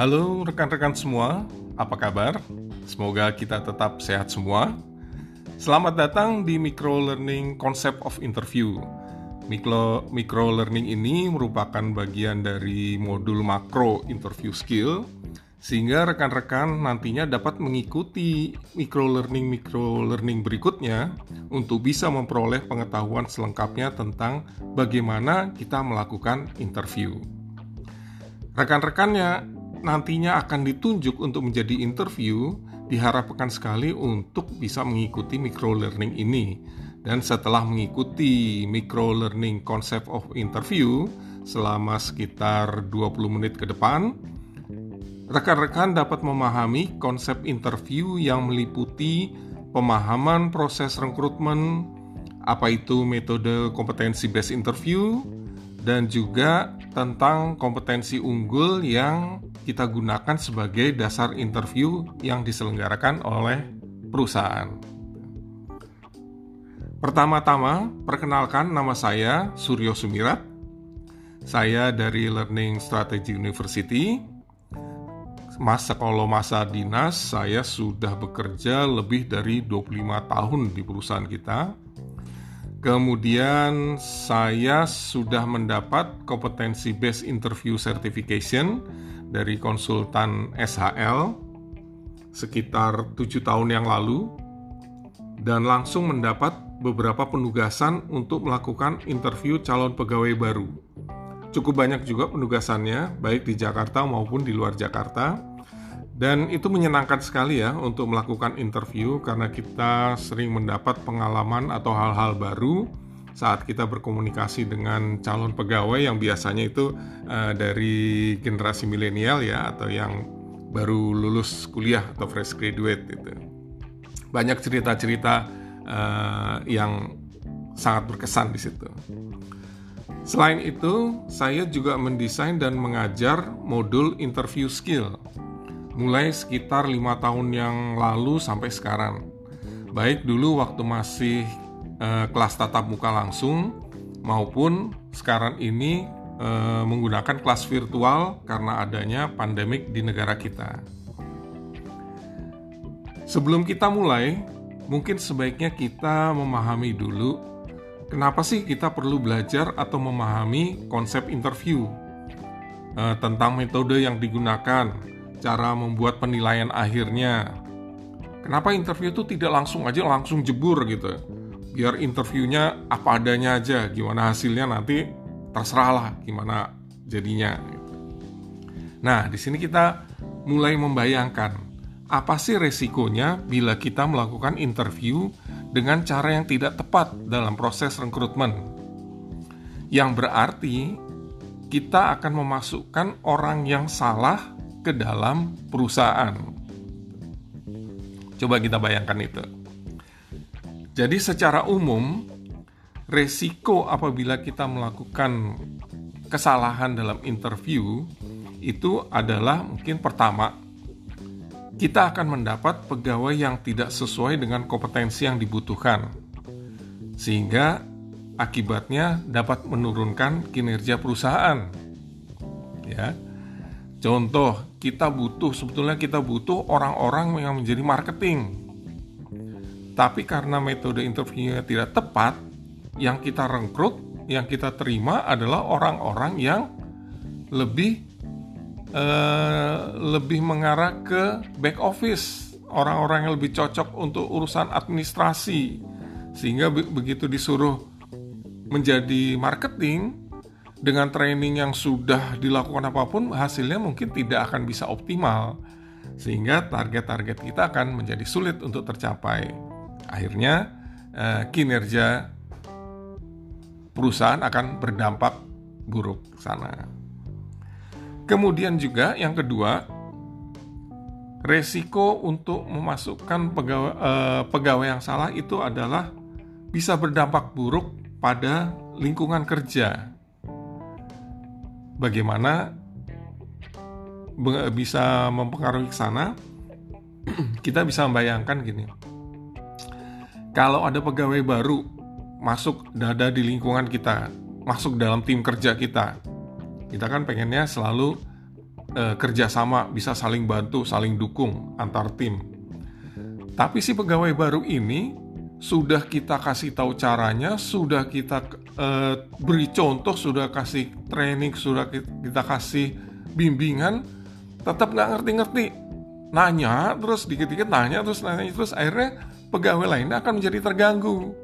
Halo rekan-rekan semua, apa kabar? Semoga kita tetap sehat semua. Selamat datang di Micro Learning Concept of Interview. Micro, micro learning ini merupakan bagian dari modul makro interview skill sehingga rekan-rekan nantinya dapat mengikuti micro learning micro learning berikutnya untuk bisa memperoleh pengetahuan selengkapnya tentang bagaimana kita melakukan interview. Rekan-rekannya nantinya akan ditunjuk untuk menjadi interview diharapkan sekali untuk bisa mengikuti micro learning ini. Dan setelah mengikuti micro learning concept of interview selama sekitar 20 menit ke depan, rekan-rekan dapat memahami konsep interview yang meliputi pemahaman proses rekrutmen, apa itu metode kompetensi based interview, dan juga tentang kompetensi unggul yang kita gunakan sebagai dasar interview yang diselenggarakan oleh perusahaan. Pertama-tama, perkenalkan nama saya Suryo Sumirat. Saya dari Learning Strategy University masa kalau masa dinas saya sudah bekerja lebih dari 25 tahun di perusahaan kita. Kemudian saya sudah mendapat kompetensi based interview certification dari konsultan SHL sekitar tujuh tahun yang lalu dan langsung mendapat beberapa penugasan untuk melakukan interview calon pegawai baru. Cukup banyak juga penugasannya, baik di Jakarta maupun di luar Jakarta. Dan itu menyenangkan sekali ya untuk melakukan interview karena kita sering mendapat pengalaman atau hal-hal baru saat kita berkomunikasi dengan calon pegawai yang biasanya itu uh, dari generasi milenial ya atau yang baru lulus kuliah atau fresh graduate itu. Banyak cerita-cerita uh, yang sangat berkesan di situ. Selain itu, saya juga mendesain dan mengajar modul interview skill mulai sekitar lima tahun yang lalu sampai sekarang. Baik dulu waktu masih eh, kelas tatap muka langsung maupun sekarang ini eh, menggunakan kelas virtual karena adanya pandemik di negara kita. Sebelum kita mulai, mungkin sebaiknya kita memahami dulu kenapa sih kita perlu belajar atau memahami konsep interview eh, tentang metode yang digunakan, cara membuat penilaian akhirnya. Kenapa interview itu tidak langsung aja langsung jebur gitu? Biar interviewnya apa adanya aja, gimana hasilnya nanti terserah lah gimana jadinya. Nah, di sini kita mulai membayangkan apa sih resikonya bila kita melakukan interview dengan cara yang tidak tepat dalam proses rekrutmen. Yang berarti kita akan memasukkan orang yang salah ke dalam perusahaan. Coba kita bayangkan itu. Jadi secara umum resiko apabila kita melakukan kesalahan dalam interview itu adalah mungkin pertama kita akan mendapat pegawai yang tidak sesuai dengan kompetensi yang dibutuhkan. Sehingga akibatnya dapat menurunkan kinerja perusahaan. Ya. Contoh, kita butuh sebetulnya kita butuh orang-orang yang menjadi marketing. Tapi karena metode interviewnya tidak tepat, yang kita rekrut, yang kita terima adalah orang-orang yang lebih uh, lebih mengarah ke back office, orang-orang yang lebih cocok untuk urusan administrasi. Sehingga be begitu disuruh menjadi marketing, dengan training yang sudah dilakukan apa pun hasilnya mungkin tidak akan bisa optimal. Sehingga target-target kita akan menjadi sulit untuk tercapai akhirnya eh, kinerja perusahaan akan berdampak buruk sana. Kemudian juga yang kedua resiko untuk memasukkan pegawai, eh, pegawai yang salah itu adalah bisa berdampak buruk pada lingkungan kerja. Bagaimana bisa mempengaruhi sana, kita bisa membayangkan gini. Kalau ada pegawai baru masuk dada di lingkungan kita, masuk dalam tim kerja kita, kita kan pengennya selalu eh, kerjasama, bisa saling bantu, saling dukung antar tim. Tapi si pegawai baru ini sudah kita kasih tahu caranya, sudah kita eh, beri contoh, sudah kasih training, sudah kita kasih bimbingan, tetap nggak ngerti-ngerti. Nanya terus dikit-dikit nanya terus nanya terus akhirnya pegawai lainnya akan menjadi terganggu.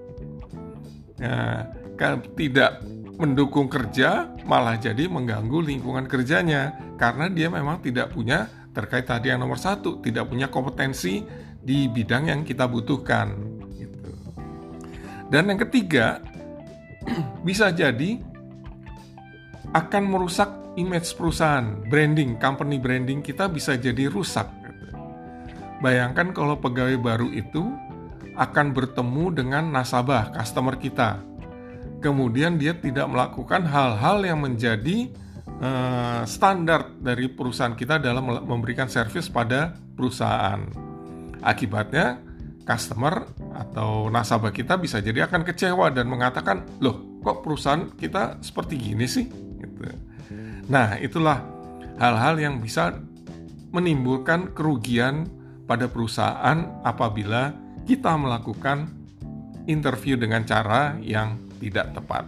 Ya, kan tidak mendukung kerja malah jadi mengganggu lingkungan kerjanya karena dia memang tidak punya terkait tadi yang nomor satu tidak punya kompetensi di bidang yang kita butuhkan gitu. dan yang ketiga bisa jadi akan merusak image perusahaan branding company branding kita bisa jadi rusak gitu. bayangkan kalau pegawai baru itu akan bertemu dengan nasabah customer kita kemudian dia tidak melakukan hal-hal yang menjadi uh, standar dari perusahaan kita dalam memberikan servis pada perusahaan. Akibatnya, customer atau nasabah kita bisa jadi akan kecewa dan mengatakan, "Loh, kok perusahaan kita seperti gini sih?" Gitu. Nah, itulah hal-hal yang bisa menimbulkan kerugian pada perusahaan apabila kita melakukan interview dengan cara yang tidak tepat.